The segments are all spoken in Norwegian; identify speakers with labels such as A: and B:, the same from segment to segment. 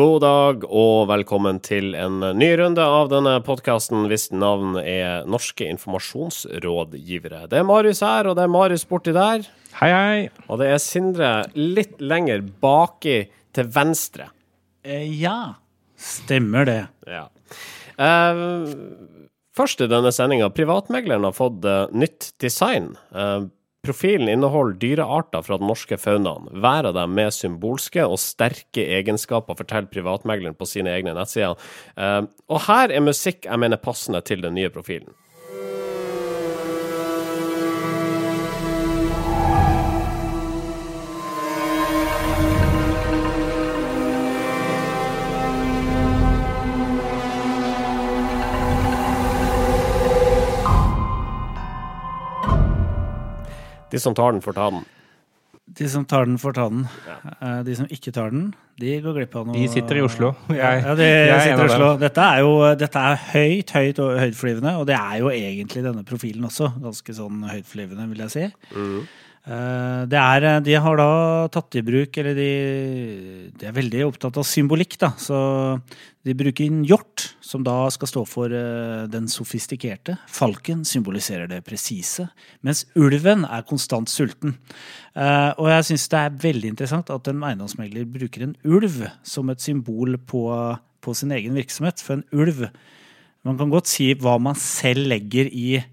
A: God dag og velkommen til en ny runde av denne podkasten hvis navn er Norske informasjonsrådgivere. Det er Marius her, og det er Marius borti der.
B: Hei, hei.
A: Og det er Sindre litt lenger baki til venstre.
C: Eh, ja, stemmer det.
A: Ja. Eh, først i denne sendinga. Privatmegleren har fått eh, nytt design. Eh, Profilen inneholder dyrearter fra den norske faunaen. Hver av dem med symbolske og sterke egenskaper, forteller privatmegleren på sine egne nettsider. Eh, og her er musikk jeg mener passende til den nye profilen. De som tar den, får ta den.
C: De som tar den, får ta den. Ja. De som ikke tar den, de går glipp av noe.
B: De sitter i Oslo. Jeg,
C: Ja, de
B: jeg er
C: sitter i Oslo. Dette er jo dette er høyt, høyt og høytflyvende, og det er jo egentlig denne profilen også. Ganske sånn høytflyvende, vil jeg si. Eh, Det er, de har da tatt i bruk, eller de, de er veldig opptatt av symbolikk, da. Så de bruker en hjort, som da skal stå for eh, den sofistikerte. Falken symboliserer det presise, mens ulven er konstant sulten. Eh, Og jeg syns det er veldig interessant at en eiendomsmegler bruker en ulv som et symbol på, på sin egen virksomhet. For en ulv Man kan godt si hva man selv legger i, eh,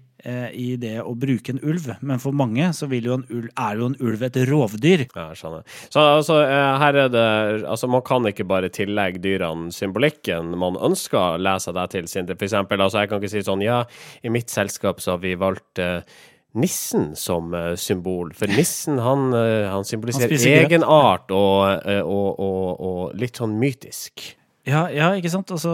C: i det å bruke en ulv, men for mange så vil jo en ulv, er jo en ulv et rovdyr.
A: Ja, skjønner. Så altså, eh, her er det Altså, man kan ikke bare tillegge dyrene symbolikken man ønsker å lese deg til, Sindre. For eksempel, altså, jeg kan ikke si sånn Ja, i mitt selskap så har vi valgt uh, Nissen som eh, symbol, for nissen han, eh, han symboliserer egenart og, eh, og, og, og litt sånn mytisk.
C: Ja, ja ikke sant? Altså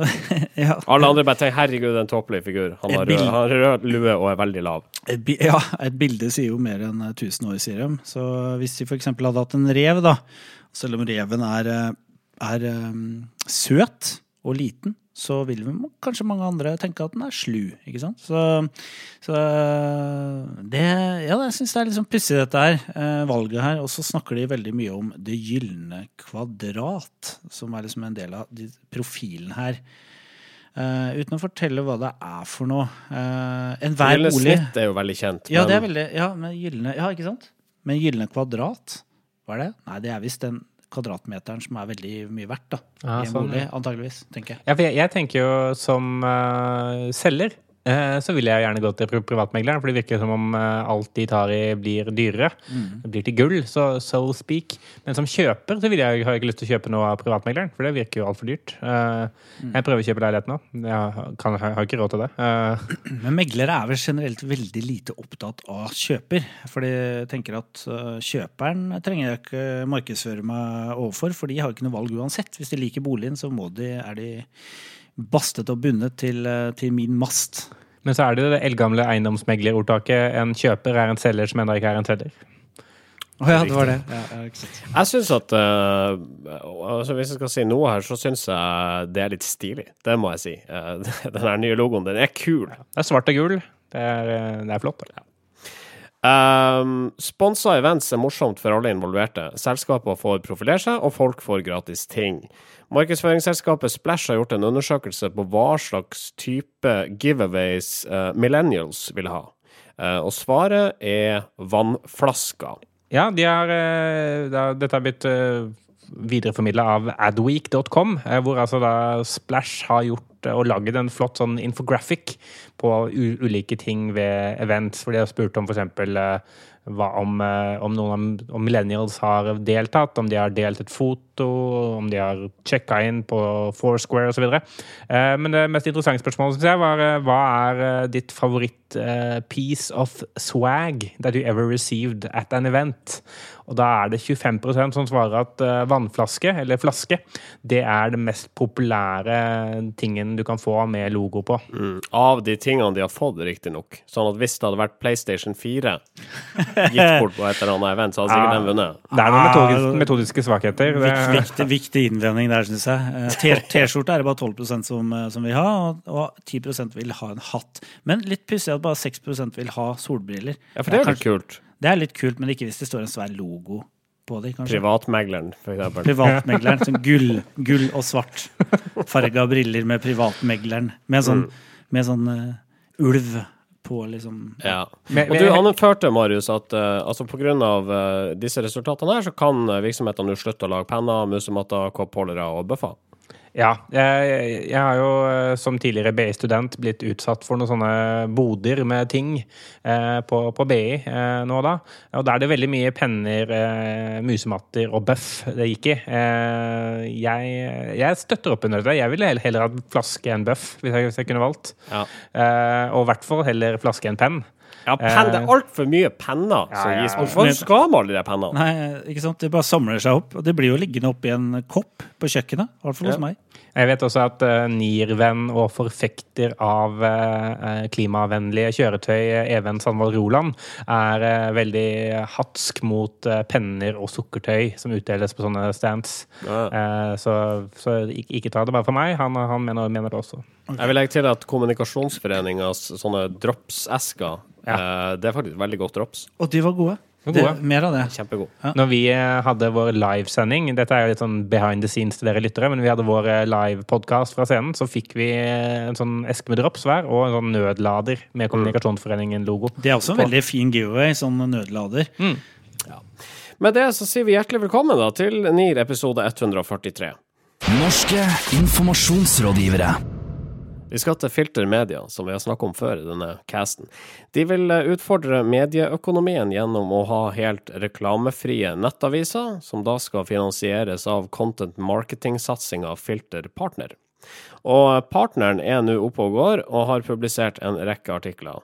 C: ja.
A: Alle andre bare tenker 'herregud, en tåpelig figur'. Han har, rød, han har rød lue og er veldig lav.
C: Et, ja, et bilde sier jo mer enn 1000 år, sier de. Så hvis de f.eks. hadde hatt en rev, da, selv om reven er, eh, er um, søt og liten, så vil vi, kanskje mange andre tenke at den er slu, ikke sant? Så, så det Ja, jeg syns det er litt sånn pussig, dette her, eh, valget her. Og så snakker de veldig mye om det gylne kvadrat, som er liksom en del av de, profilen her. Uh, uten å fortelle hva det er for noe. Uh, Enhver
A: Gylne
C: bolig
A: snitt er jo veldig kjent.
C: ja, det er veldig Ja, men gyllene, Ja, ikke sant? Men gylne kvadrat, hva er det? Nei, det er visst den kvadratmeteren som er veldig mye verdt, da.
B: Ja,
C: I en
B: sånn,
C: bolig, antageligvis, tenker jeg.
B: Ja, for jeg, jeg tenker jo som uh, selger så vil jeg gjerne gå til pri- privatmegleren, for det virker som om eh, alt de tar i, blir dyrere.
C: Mm.
B: Det blir til gull, så so speak. Men som kjøper så vil jeg, har jeg ikke lyst til å kjøpe noe av privatmegleren, for det virker jo altfor dyrt. Eh,
C: Mm.
B: Jeg prøver å kjøpe leilighet nå. Jeg kan, jeg har ikke råd til det. Eh,
C: Men meglere er vel generelt veldig lite opptatt av kjøper. For de tenker at kjøperen trenger jeg ikke markedsføre meg overfor, for de har ikke noe valg uansett. Hvis de liker boligen, så må de, er de bastet og bundet til, øh, til min mast.
B: Men så er det det eldgamle eiendomsmeglerordtaket en kjøper er en selger som ennå ikke er en selger.
C: Å ja, det var det. Ja, ja.
A: Jeg syns at uh, altså Hvis jeg skal si noe her, så syns jeg det er litt stilig. Det må jeg si. Uh, den her nye logoen, den er kul.
B: Det er svart og gul. Det er, eh, det er flott.
A: Um, Sponsa events er morsomt for alle involverte. Selskaper får profilere seg, og folk får gratis ting. Markedsføringsselskapet Splash har gjort en undersøkelse på hva slags type giveaways uh, millennials vil ha. Uh, og svaret er vannflasker.
B: Ja, de har, de er, dette er blitt videreformidla av adweek.com, eh, hvor altså da Splash har gjort eh, og laget en flott sånn infographic på ulike ting ved events. For de har spurt om f.eks. Uh, hva om, eh, om noen av millennials har deltatt, om de har delt et foto, om de har sjekka inn på Foursquare osv. Men det mest interessante spørsmålet synes jeg var eh, hva er eh, ditt favoritt eh, piece of swag that you ever received at an event? Og da er det 25% som svarer at eh, vannflaske, eller flaske, det er den mest populære tingen du kan få med logo på.
A: Mm. Av de tingene de har fått, riktignok. Sånn at hvis det hadde vært PlayStation 4 gitt bort på et eller annet event, så hadde sikkert den vunnet.
B: Det er noen
C: Ah,
B: metodiske, metodiske svakheter. Det,
C: Viktig, viktig, viktig innvending der, syns jeg. Eh, T-skjorte er det bare 12 som, eh, som vil ha, og, og 10% vil ha en hatt. Men litt pussig at bare 6% vil ha solbriller.
A: Ja, for det er litt
C: kanskje-
A: kult.
C: Det er litt kult, men ikke hvis det står en svær logo på dem.
A: Privatmegleren, for eksempel.
C: Privatmegleren. Sånn gull, gull og svart farga briller med privatmegleren. Med sånn, med sånn uh, ulv på, liksom.
A: Ja. Og du anførte, Marius, at uh, altså pga. disse resultatene her, så kan uh, virksomhetene nå slutte å lage penner, musematter, koppholdere og bøffer.
B: Ja. Jeg, jeg har jo eh, som tidligere BI-student blitt utsatt for noen sånne boder med ting eh, på, på BI eh, nå da. Og da er det veldig mye penner, eh, musematter og bøff det gikk i. Eh, jeg, jeg støtter opp under det. Jeg ville heller, heller hatt flaske enn bøff, hvis jeg, hvis jeg kunne valgt.
A: Ja.
B: Eh, og i hvert fall heller flaske enn penn.
A: Ja, pen, det er altfor mye penner som gis Hvorfor skal man alle de pennene?
C: Nei, ikke sant? Det bare samler seg opp. Og det blir jo liggende oppi en kopp på kjøkkenet. I hvert fall hos
A: Ja.
C: meg.
B: Jeg vet også at uh, NIR-venn og forfekter av uh, klimavennlige kjøretøy, eh, Even Sandvold Roland, er uh, veldig hatsk mot eh, penner og sukkertøy som utdeles på sånne stands.
A: Ja.
B: Eh, så så ikke, ikke ta det bare for meg. Han, han mener, mener det også.
A: Jeg vil legge til at Kommunikasjonsforeningas sånne drops-esker, eh, det er faktisk veldig godt drops.
C: Og de var gode. Det, mer av det.
A: Kjempegod.
B: Når vi eh, hadde vår livesending, dette er jo litt sånn behind the scenes til dere lyttere, men vi hadde vår eh, livepodkast fra scenen, så fikk vi en sånn eske med drops hver, og en sånn nødlader med Kommunikasjonsforeningen-logo.
C: Det er også en veldig fin giveaway, sånn nødlader.
A: Med det så sier vi hjertelig velkommen da til NIR episode 143.
D: Norske informasjonsrådgivere.
A: Vi skal til Filter Media, som vi har snakket om før i denne casten. De vil eh, utfordre medieøkonomien gjennom å ha helt reklamefrie nettaviser, som da skal finansieres av content marketing-satsinga Filter Partner. Og partneren er nå oppe og går, og har publisert en rekke artikler.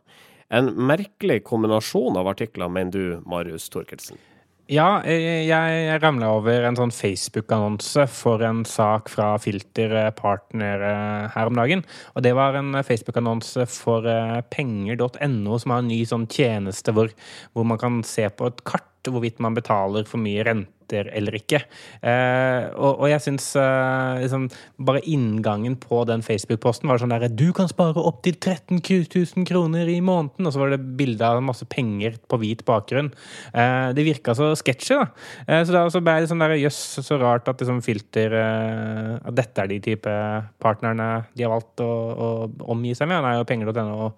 A: En merkelig kombinasjon av artikler, mener du, Marius Torkelsen?
B: Ja, jeg, jeg ramla over en sånn Facebook-annonse for en sak fra Filter eh, eh, her om dagen. Og det var en Facebook-annonse for eh, penger.no, som har en ny sånn tjeneste hvor, hvor man kan se på et kart hvorvidt man betaler for mye renter eller ikke. Eh, og, og jeg syns eh, liksom, bare inngangen på den Facebook-posten var sånn der Du kan spare opptil 13 000 kroner i måneden! Og så var det bilde av masse penger på hvit bakgrunn. Eh, det virka så sketsjy, da. Eh, så da så ble det sånn der jøss, så rart at liksom filter eh, At dette er de type partnerne de har valgt å, å omgi seg med. Han er jo penger.no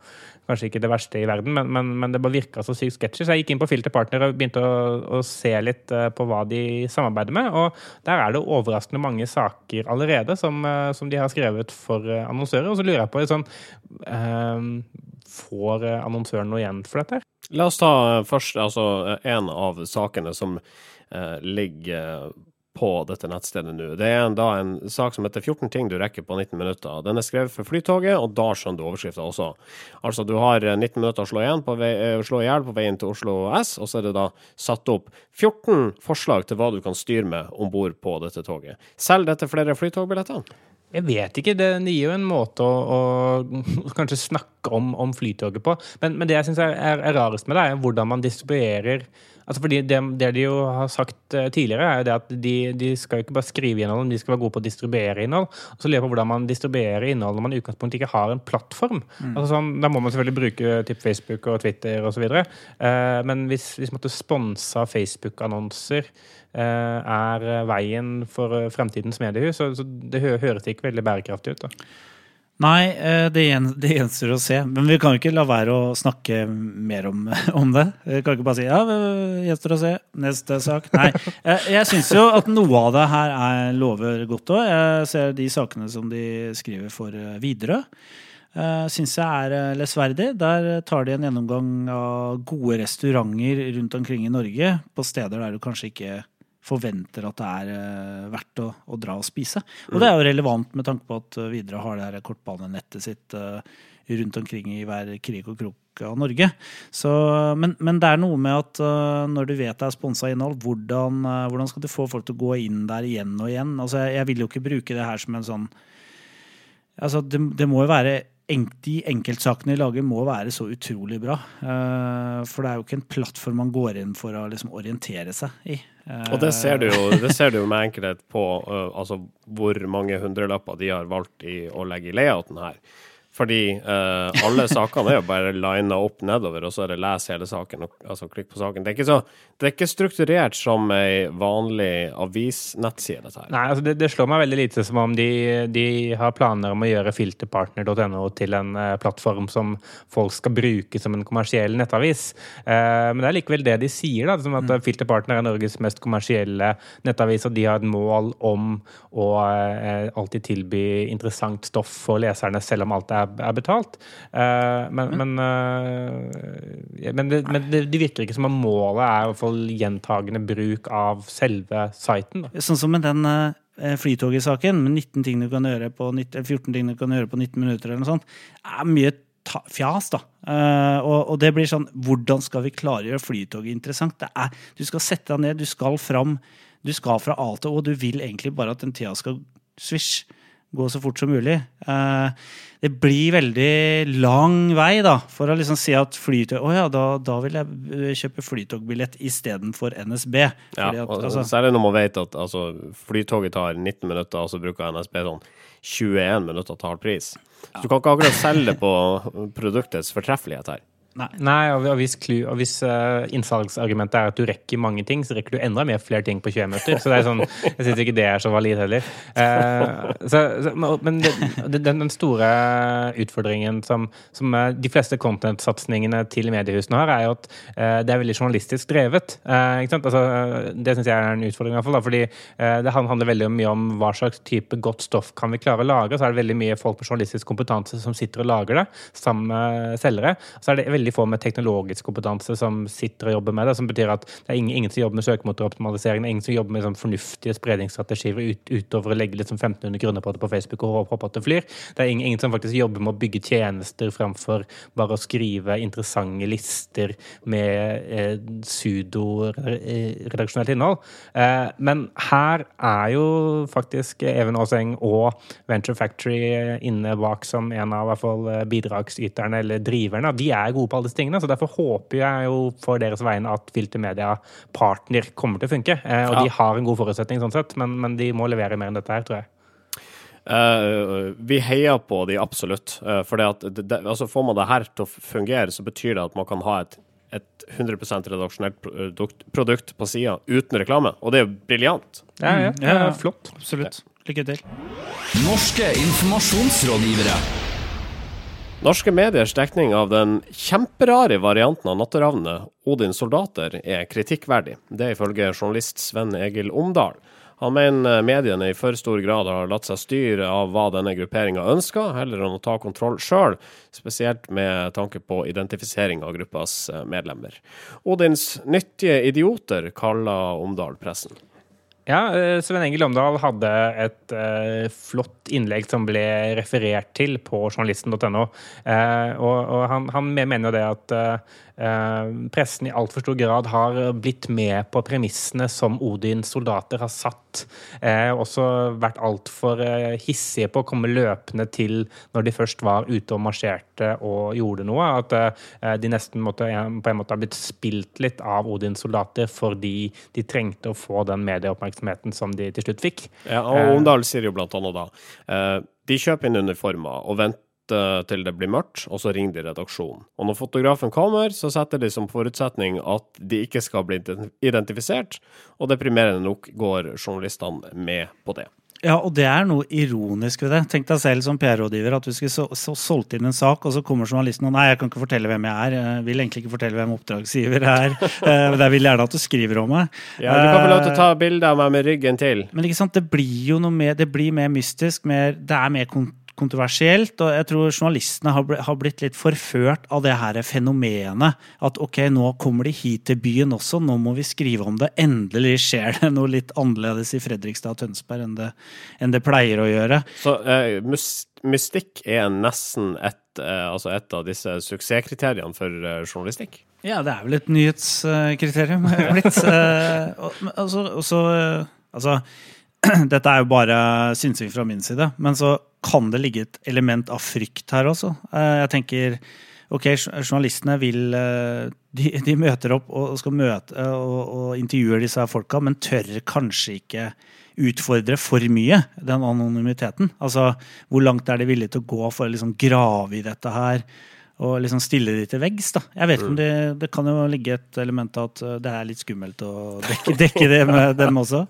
B: kanskje ikke det verste i verden, men, men, men det bare virka så sykt sketsjy. Så jeg gikk inn på Filter Partner og begynte å, å se litt eh, på hva de samarbeider med. Og der er det overraskende mange saker allerede som, eh, som de har skrevet for eh, annonsører. Og så lurer jeg på sånn eh, Får annonsøren noe igjen for dette?
A: La oss ta først altså en av sakene som eh, ligger på dette nettstedet nå. Det er en, da en sak som heter 14 ting du rekker på 19 minutter. Den er skrevet for Flytoget, og da skjønner du overskrifta også. Altså, du har eh, 19 minutter å eh, slå i hjel på veien til Oslo S, og så er det da satt opp 14 forslag til hva du kan styre med om bord på dette toget. Selger dette flere flytogbilletter?
B: Jeg vet ikke. Det gir jo en måte å, å kanskje snakke om, om Flytoget på. Men, men det jeg syns er, er, er rarest med det, er hvordan man distribuerer Altså fordi det, det de jo har sagt eh, tidligere, er jo det at de, de skal jo ikke bare skrive innhold, de skal være gode på å distribuere innhold. Og så lurer jeg på hvordan man distribuerer innhold når man i utgangspunktet ikke har en plattform. Altså sånn, da må man selvfølgelig bruke typ Facebook og Twitter osv. Uh, men hvis, hvis man måtte sponsa Facebook-annonser eh, er veien for eh, fremtidens mediehus, så, det hø høres ikke veldig bærekraftig ut. da.
C: Nei, eh, det, gjenstår å se. Men vi kan jo ikke la være å snakke mer om, om det. Vi kan ikke bare si ja, det gjenstår å se. Neste sak. Nei. Eh, Jeg syns jo at noe av det her er, lover godt òg. Jeg ser de sakene som de skriver for eh, Widerøe. Syns jeg er eh, lesverdig. Der tar de en gjennomgang av gode restauranter rundt omkring i Norge, på steder der du kanskje ikke forventer at det er eh, verdt å, å dra og spise. Og det er jo relevant med tanke på at uh, Widerøe har det her kortbanenettet sitt eh, rundt omkring i hver krig og krok av Norge. Så, men, men det er noe med at eh, når du vet det er sponsa innhold, hvordan, eh, hvordan skal du få folk til å gå inn der igjen og igjen? Altså, jeg, jeg vil jo ikke bruke det her som en sånn Altså, det, det må jo være De enkeltsakene de lager, må være så utrolig bra. Eh, for det er jo ikke en plattform man går inn for å liksom orientere seg i.
A: Og det ser du jo, ser du med enkelhet på uh, altså hvor mange hundrelapper de har valgt i å legge i layouten her. Fordi eh, alle sakene er jo bare lina opp nedover, og så er det les hele saken, og, altså klikk på saken. Det er ikke, så, det er ikke strukturert som ei vanlig avisnettside, dette her.
B: Nei, altså det, det slår meg veldig lite som om de, de har planer om å gjøre filterpartner.no til en uh, plattform som folk skal bruke som en kommersiell nettavis. Uh, men det er likevel det de sier, da, som at
C: Mm.
B: Filterpartner er Norges mest kommersielle nettavis, og de har et mål om å uh, alltid tilby interessant stoff for leserne, selv om alt er, er betalt. Uh, men men, uh, men, det, men det, det virker ikke som om målet er å få gjentagende bruk av selve siten. Da.
C: Sånn som med den uh, Flytoget-saken, med 19 ting du kan gjøre på 19, 14 ting du kan gjøre på 19 minutter, eller noe sånt, er mye fjas, da. Uh, og, og det blir sånn Hvordan skal vi klare å gjøre Flytoget interessant? Det er, du skal sette deg ned, du skal fram, du skal fra A til Å, du vil egentlig bare at den tida skal svisj gå så fort som mulig. Eh, det blir veldig lang vei da, for å liksom si at flytog oh ja, da, da vil jeg kjøpe flytogbillett istedenfor NSB.
A: Ja,
C: Fordi at, altså,
A: Særlig når man vet at altså, flytoget tar 19 minutter, og så bruker NSB sånn 21 minutter til halv pris. Så du kan ikke akkurat selge på produktets fortreffelighet her.
C: Nei.
B: Nei, og hvis, og hvis uh, innsalgsargumentet er at du rekker mange ting, så rekker du enda mer flere ting på 20 minutter. Så det er sånn, jeg syns ikke det er så valid heller. Uh, så, så, men det, den, den store utfordringen som, som eh, de fleste content-satsingene til mediehusene har, er jo at uh, det er veldig journalistisk drevet. Altså, det syns jeg er en utfordring, i hvert fall. Da, fordi det handler veldig mye om hva slags type godt stoff kan vi klare å lage. Så er det veldig mye folk med journalistisk kompetanse som sitter og lager det sammen med selgere. Så er det veldig få med teknologisk kompetanse som sitter og jobber med det. Som betyr at det er ingen, ingen som jobber med søkemotoroptimalisering, det er ingen som jobber med sånn fornuftige spredningsstrategier ut, utover å legge liksom 1500 kroner på det på Facebook og håpe at det flyr. Det er ingen, ingen som faktisk jobber med å bygge tjenester framfor bare å skrive interessante lister med eh, pseudo-redaksjonelt innhold. Eh, men her er jo faktisk Even Aaseng og Venture Factory inne bak som en av i hvert fall eh, bidragsyterne eller driverne. De er gode på alle disse tingene, så derfor håper jeg jo for deres vegne at Filtermedia Partner kommer til å funke. Eh, og
A: Ja.
B: de har en god forutsetning sånn sett, men, men de må levere mer enn dette her, tror jeg.
A: Uh, vi heier på de absolutt. Uh, for det at det, det, altså får man det her til å fungere, så betyr det at man kan ha et, et 100 redaksjonelt produkt, produkt på sida uten reklame. Og det er jo briljant.
B: Ja, ja,
C: ja, ja.
B: Flott.
C: Absolutt. Lykke til.
D: Norske informasjonsrådgivere.
A: Norske mediers dekning av den kjemperare varianten av Natteravnet, Odins soldater, er kritikkverdig. Det er ifølge journalist Sven Egil Omdal. Han mener mediene i for stor grad har latt seg styre av hva denne grupperinga ønsker, heller enn å ta kontroll sjøl, spesielt med tanke på identifisering av gruppas medlemmer. Odins nyttige idioter, kaller Omdal pressen.
B: Ja, eh, Sven Egil Omdal hadde et eh, flott innlegg som ble referert til på journalisten.no. Eh, og, og han, han mener jo det at eh, eh, pressen i altfor stor grad har blitt med på premissene som Odins soldater har satt. Eh, også vært altfor hissige på å komme løpende til når de først var ute og marsjerte og gjorde noe. At de nesten måtte, på en måte har blitt spilt litt av Odins soldater fordi de trengte å få den medieoppmerksomheten som de til slutt fikk.
A: Ja, og Omdal sier jo blant annet da eh, de kjøper inn uniformer og venter til det blir mørkt, og så ringer de redaksjonen. Og når fotografen kommer, så setter de som forutsetning at de ikke skal bli identifisert, og deprimerende nok går journalistene med på det.
C: Ja, og det er noe ironisk ved det. Tenk deg selv som PR-rådgiver at du skulle så, så solgt inn en sak, og så kommer journalisten og nei, jeg kan ikke fortelle hvem jeg er. Jeg vil egentlig ikke fortelle hvem oppdragsgiver er. Eh, Men jeg vil gjerne at du skriver om meg.
A: Ja, Du kan få lov til å ta bilde av meg med ryggen til.
C: Men ikke sant, det blir jo noe mer, det blir mer mystisk, mer, det er mer kon kontroversielt. Og jeg tror journalistene har, blitt litt forført av det her fenomenet. At ok, nå kommer de hit til byen også, nå må vi skrive om det. Endelig skjer det noe litt annerledes i Fredrikstad og Tønsberg enn det, enn det pleier å gjøre.
A: Så uh, mystikk er nesten et, uh, altså et av disse suksesskriteriene for uh, journalistikk.
C: Ja, det er vel et nyhetskriterium blitt. Altså, og eh, altså Dette er jo bare synsing fra min side, men så kan det ligge et element av frykt her også. Eh, Jeg tenker Ok, journalistene vil eh, De, de møter opp og skal møte og, og intervjuer disse her folka, men tør kanskje ikke utfordre for mye, den anonymiteten. Altså, hvor langt er de villige til å gå for å liksom grave i dette her? Og liksom stille de til veggs, da. Jeg vet ikke om det, det kan jo ligge et element av at uh, det er litt skummelt å dekke, dekke det med dem også.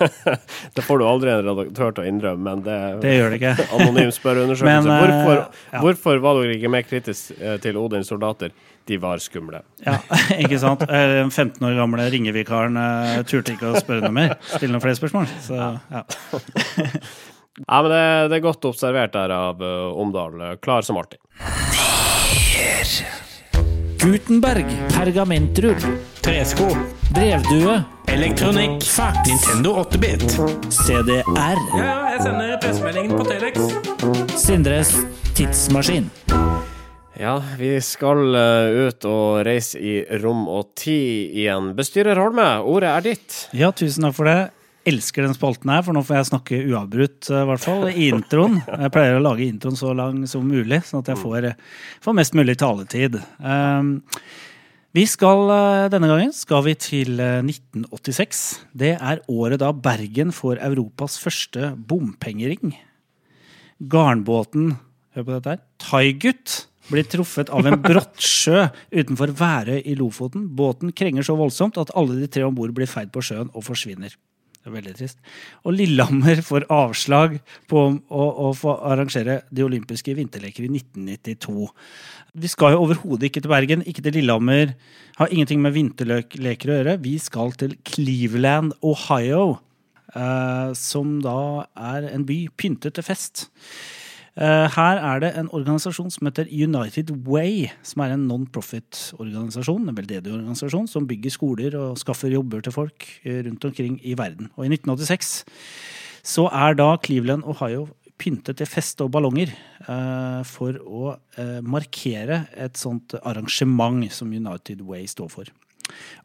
A: Det får du aldri en redaktør til å innrømme, men det
C: Det gjør det ikke.
A: Anonym spørreundersøkelse.
C: Men, eh,
A: Hvorfor,
C: ja.
A: hvorfor var dere ikke mer kritisk eh, til Odins soldater? De var skumle.
C: Ja, ikke sant? Eh, Den 15 år gamle ringevikaren turte ikke å spørre noe mer. Stille noen flere spørsmål. Så, ja.
A: Ja, men det, det er godt observert der av eh, Omdal. Klar som alltid.
E: Gutenberg. Pergamentrull.
B: Tresko.
E: Brevdue.
B: Elektronikk.
E: Fax.
B: Nintendo 8-bit.
C: CDR.
B: Ja, jeg sender pressemeldingen på Telex.
E: Sindres tidsmaskin.
A: Ja, vi skal eh, ut og reise i rom og tid igjen. Bestyrer Holme, ordet er ditt.
C: Ja, tusen takk for det. Elsker den spalten her, for nå får jeg snakke uavbrutt, eh, i hvert fall, i introen. Jeg pleier å lage introen så lang som mulig, sånn at jeg får, får mest mulig taletid. Um, vi skal, eh, Denne gangen skal vi til eh, 1986. Det er året da Bergen får Europas første bompengering. Garnbåten hør på dette her, Thaigut blir truffet av en brottsjø utenfor Værøy i Lofoten. Båten krenger så voldsomt at alle de tre om bord blir feid på sjøen og forsvinner. Det er veldig trist. Og Lillehammer får avslag på å, å få arrangere de olympiske vinterleker i 1992. Vi skal jo overhodet ikke til Bergen, ikke til Lillehammer. Har ingenting med vinterleker å gjøre. Vi skal til Cleveland, Ohio. eh, som da er en by pyntet til fest. Eh, Her er det en organisasjon som heter United Way, som er en non-profit-organisasjon, en veldedig organisasjon, som bygger skoler og skaffer jobber til folk eh, rundt omkring i verden. Og i 1986 så er da Cleveland, Ohio pyntet til fest og ballonger eh, for å eh, markere et sånt arrangement som United Way står for.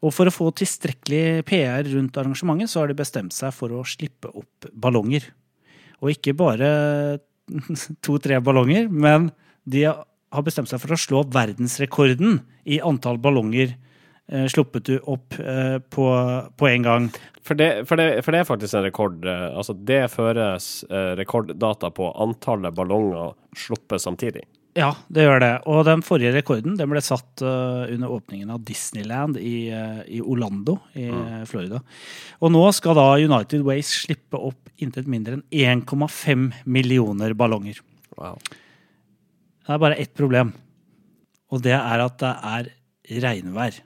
C: Og for å få tilstrekkelig PR rundt arrangementet, så har de bestemt seg for å slippe opp ballonger. Og ikke bare to-tre ballonger, men de har bestemt seg for å slå verdensrekorden i antall ballonger eh, sluppet du opp eh, på, på en gang.
A: For det, for, det, for det er faktisk en rekord. eh, Altså, det føres eh, rekorddata på antallet ballonger sluppet samtidig.
C: Ja, det gjør det. Og den forrige rekorden den ble satt uh, under åpningen av Disneyland i, uh, i Orlando i mm. Florida. Og nå skal da United Ways slippe opp intet mindre enn 1,5 millioner ballonger.
A: Wow.
C: Det er bare ett problem, og det er at det er regnvær.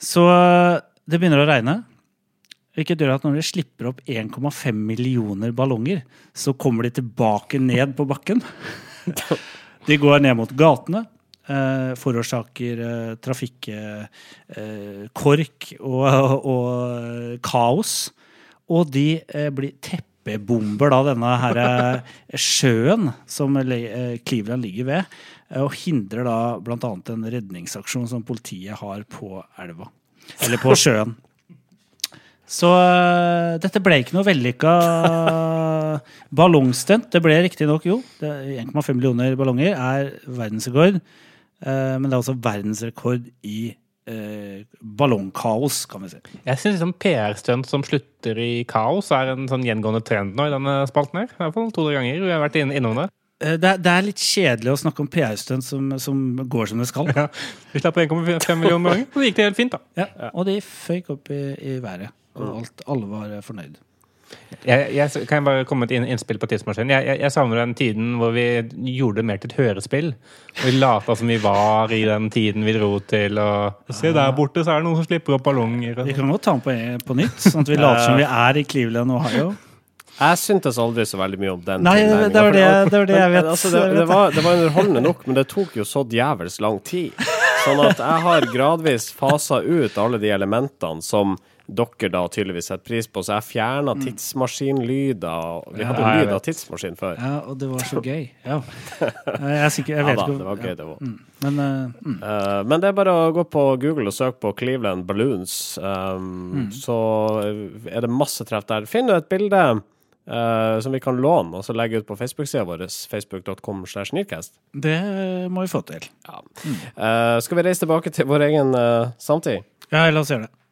C: Så det begynner å regne. Hvilket gjør at når de slipper opp 1,5 millioner ballonger, så kommer de tilbake ned på bakken. De går ned mot gatene. Eh, forårsaker eh, trafikkork og, og kaos. Og de eh, blir teppebomber da denne her eh, sjøen som le- eh, Cleveland ligger ved, eh, og hindrer da annet en redningsaksjon som politiet har på elva. Eller på sjøen. Så uh, dette ble ikke noe vellykka ballongstunt. Det ble riktignok, jo. er 1,5 millioner ballonger er verdensrekord. Uh, men det er også verdensrekord i uh, ballongkaos, kan vi si.
B: Jeg syns liksom PR-stunt som slutter i kaos, er en sånn gjengående trend nå i denne spalten her. I hvert fall to-tre ganger. Vi har vært inn- innom det.
C: Det, er, det er litt kjedelig å snakke om PR-stunt som, som går som det skal.
B: Ja. Vi slapp 1,5 millioner ballonger, og det gikk det helt fint, da.
C: Ja, og de føyk opp i, i været. Og alt, alle var fornøyd.
B: Jeg, jeg, kan jeg bare komme med et inn- innspill på tidsmaskinen? Jeg, jeg, jeg savner den tiden hvor vi gjorde det mer til et hørespill. Og vi lata som vi var i den tiden vi dro til, og Se, der borte så er det noen som slipper opp ballonger.
C: Vi kan godt ta den på, på nytt, sånn at vi later som vi er i Cleveland, Ohio.
A: Jeg syntes aldri så veldig mye om den.
C: Nei, det var det, det var det jeg
A: Men,
C: vet.
A: Altså, det, det, var, det var underholdende nok, men det tok jo så djevelsk lang tid. Sånn at jeg har gradvis fasa ut alle de elementene som dere da tydeligvis setter pris på. Så jeg fjerna tidsmaskinlyder. Vi hadde jo lyd av tidsmaskin før.
C: Ja, og det var så gøy. Ja. Jeg er sikker, jeg
A: Ja
C: vet
A: da,
C: ikke
A: det var
C: ja.
A: gøy, det var.
C: Men uh, mm.
A: Eh, men det er bare å gå på Google og søke på Cleveland Balloons, um, så er det masse treff der. Finn et bilde uh, som vi kan låne, og så legge ut på Facebook-sida vår, facebook.com
C: det må vi få til.
A: Ja. Eh, skal vi reise tilbake til vår egen samtid?
C: Ja, la oss gjøre det.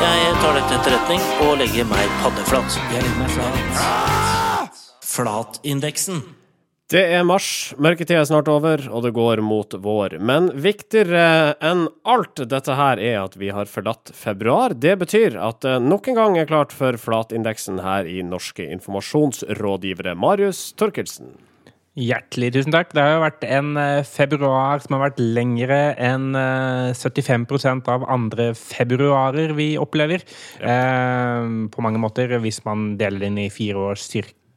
E: Jeg tar dette til etterretning og legger meg paddeflat. Jeg legger meg flat. Flatindeksen.
A: Det er mars, mørketida er snart over, og det går mot vår. Men viktigere enn alt dette her er at vi har forlatt februar. Det betyr at det nok en gang er klart for flatindeksen her i Norske informasjonsrådgivere. Marius Torkelsen.
B: Hjertelig tusen takk. Det har jo vært en eh, februar som har vært lengre enn eh, 75% av andre februarer vi opplever. Eh, på mange måter, hvis man deler den inn i fire års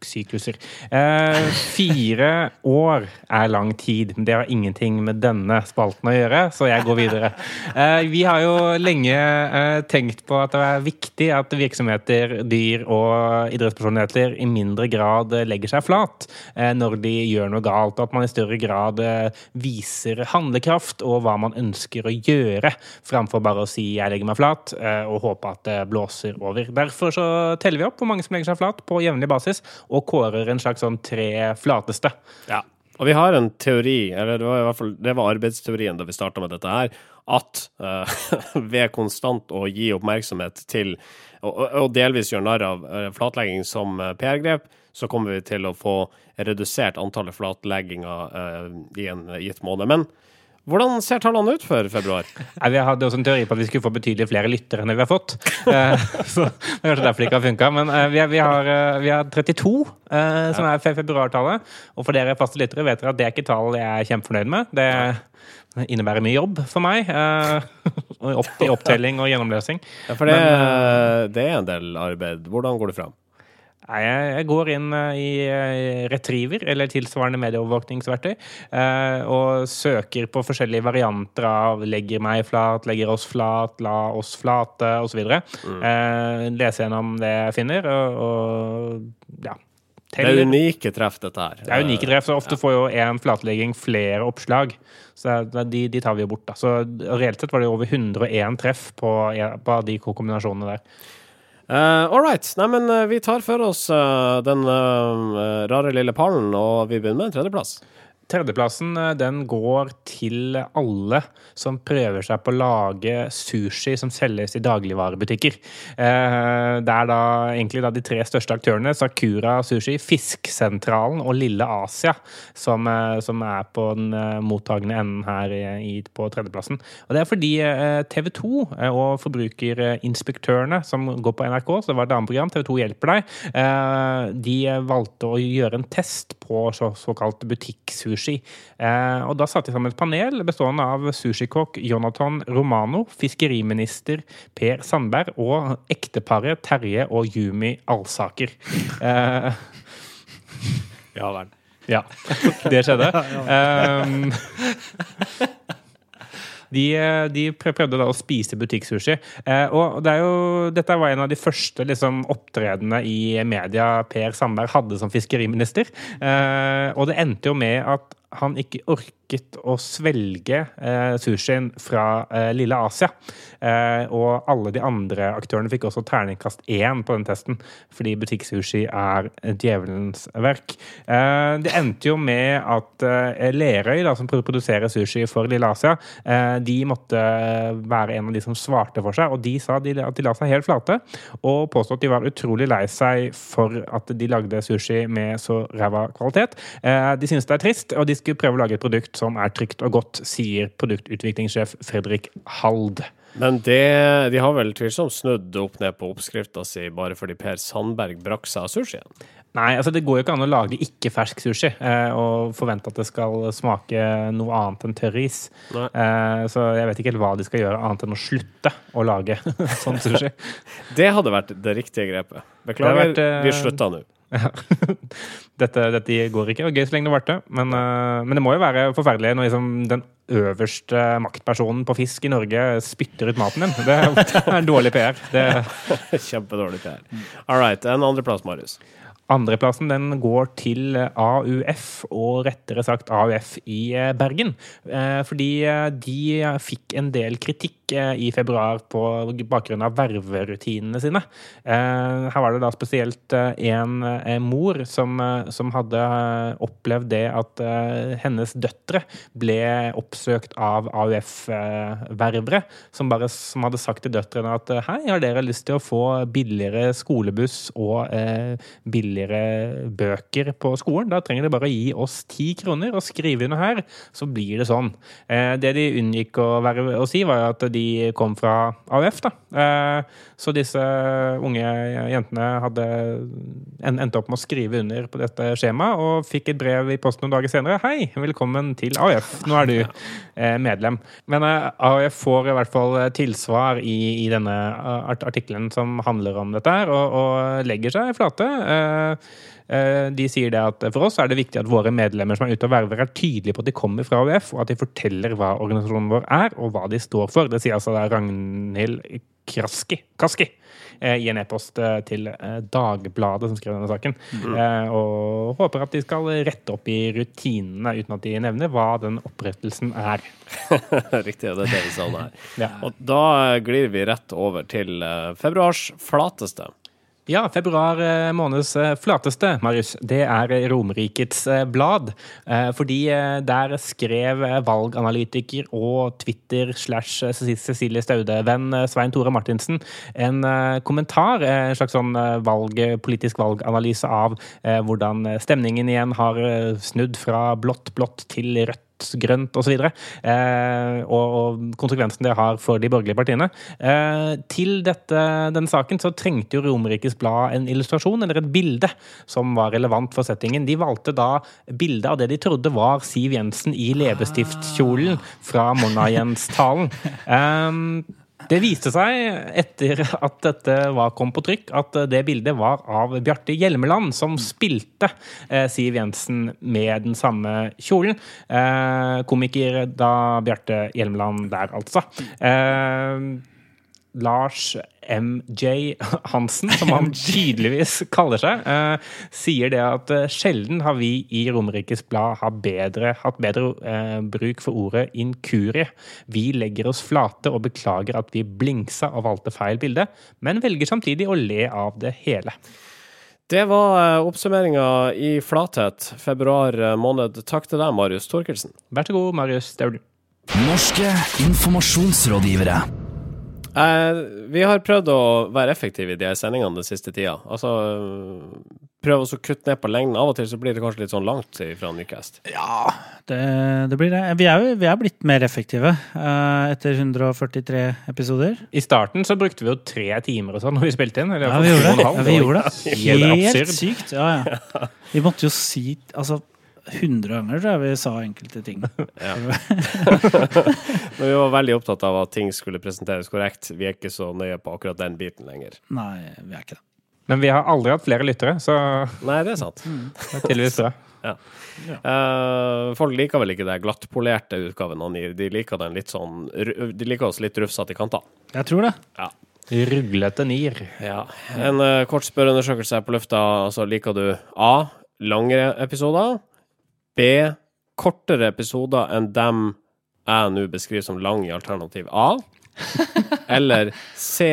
B: sykluser. Eh, fire år er lang tid, men det har ingenting med denne spalten å gjøre, så jeg går videre. Eh, vi har jo lenge eh, tenkt på at det er viktig at virksomheter, dyr og idrettspersonligheter i mindre grad legger seg flat eh, når de gjør noe galt, og at man i større grad eh, viser handlekraft og hva man ønsker å gjøre, framfor bare å si 'jeg legger meg flat' eh, og håpe at det blåser over. Derfor så teller vi opp hvor mange som legger seg flat på jevnlig basis, og kårer en slags sånn tre flateste.
A: Ja. Og vi har en teori, eller det var i hvert fall det var arbeidsteorien da vi starta med dette her, at uh, ved konstant å gi oppmerksomhet til og, og delvis gjøre narr av eh, flatlegging som eh, PR-grep, så kommer vi til å få redusert antallet flatlegginger i en gitt måned. Men hvordan ser tallene ut for februar?
B: Ja, vi hadde også en teori på at vi skulle få betydelig flere lyttere enn det vi har fått. Eh, så det er kanskje derfor det ikke har funka. Men eh, vi, har- vi, har, eh, vi har 32, eh, som er fe- februartallet. Og for dere faste lyttere vet dere at det er ikke tall jeg er kjempefornøyd med. Det innebærer mye jobb for meg. I opptelling og gjennomløsing.
A: Ja, for det, det er en del arbeid. Hvordan går det fram?
B: Nei, Jeg går inn eh, i eh, Retriever, eller tilsvarende medieovervåkningsverktøy, eh, og søker på forskjellige varianter av 'legger meg flat', 'legger oss flat', 'la oss flate', osv. Mm. leser gjennom det jeg finner, og, og ja.
A: Det er unike treff, dette her.
B: Det er unike treff, så ofte får jo én flatlegging flere oppslag. Så de, de tar vi jo bort, da. Så reelt sett var det over 101 treff på, på de kombinasjonene der.
A: Uh, All right. Nei, men eh, vi tar for oss uh, den uh, rare lille pallen, og vi begynner med en tredjeplass.
B: Tredjeplassen eh, den går til alle som prøver seg på å lage sushi som selges i dagligvarebutikker. Eh, Det er da egentlig da de tre største aktørene, Sakura Sushi, Fisksentralen og Lille Asia, som, eh, som er på den mottagende enden her i, på tredjeplassen. Og det er fordi TV 2 og Forbrukerinspektørene, som går på NRK, så det var et dameprogram, TV 2 hjelper deg, de valgte å gjøre en test på så, såkalt butikksushi. Eh, og da satte de sammen et panel bestående av sushikokk Jonathan Romano, fiskeriminister Per Sandberg og ekteparet Terje og Yumi Alsaker. Eh,
A: Ja vel.
B: ja, det skjedde. Um, de, de prøvde da å spise butikksushi. Eh, og det jo, dette var en av de første liksom, opptredenene i media Per Sandberg hadde som fiskeriminister. Eh, og det endte jo med at han ikke orket å svelge eh, sushien fra eh, Lille Asia. Eh, og alle de andre aktørene fikk også terningkast én på den testen, fordi butikksushi er djevelens verk. Eh, det endte jo med at eh, Lerøy, da, som produserer sushi for Lille Asia, eh, de måtte være en av de som svarte for seg, og de sa de, at de la seg helt flate, og påstod at de var utrolig lei seg for at de lagde sushi med så ræva kvalitet. De synes det er trist, og de skulle prøve å lage et produkt som er trygt og godt, sier produktutviklingssjef Fredrik Hald.
A: Men det, de har vel tvilsomt snudd opp ned på oppskrifta si bare fordi Per Sandberg brakk seg av sushien?
B: Nei, altså det går jo ikke an å lage ikke-fersk sushi eh, og forvente at det skal smake noe annet enn tørris. Eh, så jeg vet ikke helt hva de skal gjøre annet enn å slutte å lage sånn sushi.
A: Det hadde vært det riktige grepet. Beklager,
B: Det vært, eh,
A: vi slutta nå.
B: dette, dette går ikke. Og gøy så lenge det varte. Men, eh, men det må jo være forferdelig når liksom den øverste maktpersonen på fisk i Norge spytter ut maten din. Det er en dårlig PR. Det,
A: Kjempedårlig PR. All right. En andreplass, Marius.
B: Andreplassen den går til AUF, og rettere sagt AUF i eh, Bergen. Eh, Fordi eh, de fikk en del kritikk i februar på bakgrunn av ververutinene sine. Her var det da spesielt en mor som, som hadde opplevd det at hennes døtre ble oppsøkt av AUF-ververe, som, bare- som hadde sagt til døtrene at hei, har dere lyst til å få billigere skolebuss og eh, billigere bøker på skolen? Da trenger de bare å gi oss ti kroner og skrive under her, så blir det sånn. Eh, det de unngikk å, være, å si, var at de kom fra AUF, da. Eh, så disse unge jentene hadde endt opp med å skrive under på dette skjemaet, og fikk et brev i posten noen dager senere. Hei, velkommen til AUF. Nå er du eh, medlem. Men AUF får i hvert fall tilsvar i, i denne artikkelen som handler om dette her, og, og legger seg flate. Eh, eh, de sier det at for oss er det viktig at våre medlemmer som er ute og verver, er tydelige på at de kommer fra AUF, og at de forteller hva organisasjonen vår er, og hva de står for. Det sier altså da Ragnhild Kraski, Kaski eh, i en e-post til Dagbladet, som skrev denne saken. Mm. Og håper at de skal rette opp i rutinene, uten at de nevner hva den opprettelsen er.
A: Riktig, det er det vi sa her.
B: Ja.
A: Og da glir vi rett over til februars flateste.
B: Ja, februar eh, måneds eh, flateste, Marius, det er eh, Romerikets Blad. Fordi der skrev valganalytiker og Twitter slash Cecilie Staude-venn Svein Tore Martinsen en kommentar, en slags sånn valg, politisk valganalyse av hvordan stemningen igjen har snudd fra blått, blått til rødt grønt osv. Eh, og, og konsekvensen det har for de borgerlige partiene. Eh, til dette, denne saken så trengte jo Romerikes Blad en illustrasjon, eller et bilde, som var relevant for settingen. De valgte da bilde av det de trodde var Siv Jensen i leppestiftkjolen fra Monajens-talen. Eh, det viste seg, etter at dette var, kom på trykk, at det bildet var av Bjarte Hjelmeland, som spilte eh, Siv Jensen med den samme kjolen. Eh, komiker da Bjarte Hjelmeland der, altså. Eh, Lars MJ Hansen, som han tydeligvis kaller seg, eh, sier det at eh, sjelden har vi i Romerikes Blad hatt bedre, hatt bedre eh, bruk for ordet inkurie. Vi legger oss flate og beklager at vi blingsa og valgte feil bilde, men velger samtidig å le av det hele.
A: Det var oppsummeringa i flathet februar måned. Takk til deg, Marius Torkelsen.
B: Vær så god, Marius Det er du.
D: Norske informasjonsrådgivere.
A: Eh, vi har prøvd å være effektive i de her sendingene den siste tida. Altså prøve å kutte ned på lengden. Av og til så blir det kanskje litt sånn langt fra Newcast.
C: Ja, det, det blir det. Vi er jo vi er blitt mer effektive eh, etter 143 episoder.
B: I starten så brukte vi jo tre timer og sånn når vi spilte inn. eller
C: Ja, vi gjorde det. Ja, vi gjorde det.
B: Helt
C: Helt sykt. Ja, ja. Vi måtte jo si altså 100 ganger tror jeg vi sa enkelte ting.
A: Men vi var veldig opptatt av at ting skulle presenteres korrekt. Vi er ikke så nøye på akkurat den biten lenger.
C: Nei, vi er ikke det.
B: Men vi har aldri hatt flere lyttere, så
A: Nei, det er sant.
B: det er tydeligvis bra.
A: Uh, folk liker vel ikke den glattpolerte utgaven han gir. De liker den litt sånn De liker oss litt rufsete i kantene.
C: Jeg tror det.
A: Ja.
B: Ruglete nier.
A: Ja. En uh, kort spørreundersøkelse her på lufta. Altså, liker du A. Langere episoder? B. Kortere episoder enn dem jeg nå beskriver som lang i alternativ A? Eller C.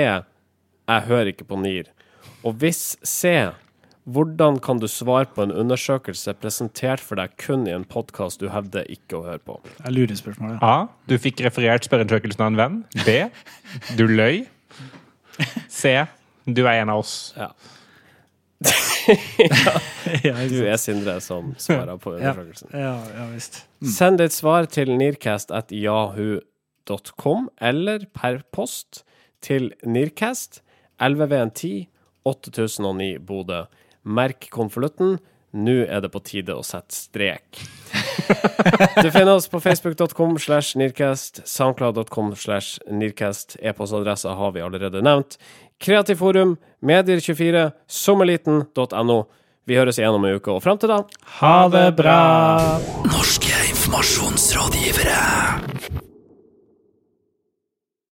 A: Jeg hører ikke på NIR. Og hvis C. Hvordan kan du svare på en undersøkelse presentert for deg kun i en podkast du hevder ikke å høre på?
C: Jeg lurer spørsmålet.
B: A. Du fikk referert spørreundersøkelsen av en venn. B. Du løy. C. Du er en av oss.
A: Ja.
C: Ja,
A: Du er Sindre som svarer på undersøkelsen.
C: ja, ja visst.
A: Send ditt svar til nearcast.yahoo.com eller per post til Nearcast 11V10 8009 Bodø. Merk konvolutten. Nå er det på tide å sette strek. Du finner oss på facebook.com slash nearcast, soundcloud.com slash nearcast. E-postadresser har vi allerede nevnt. Kreativforum, medier24, sommerliten.no. Vi høres igjen om en uke, og fram til da
C: Ha det bra!
D: Norske informasjonsrådgivere.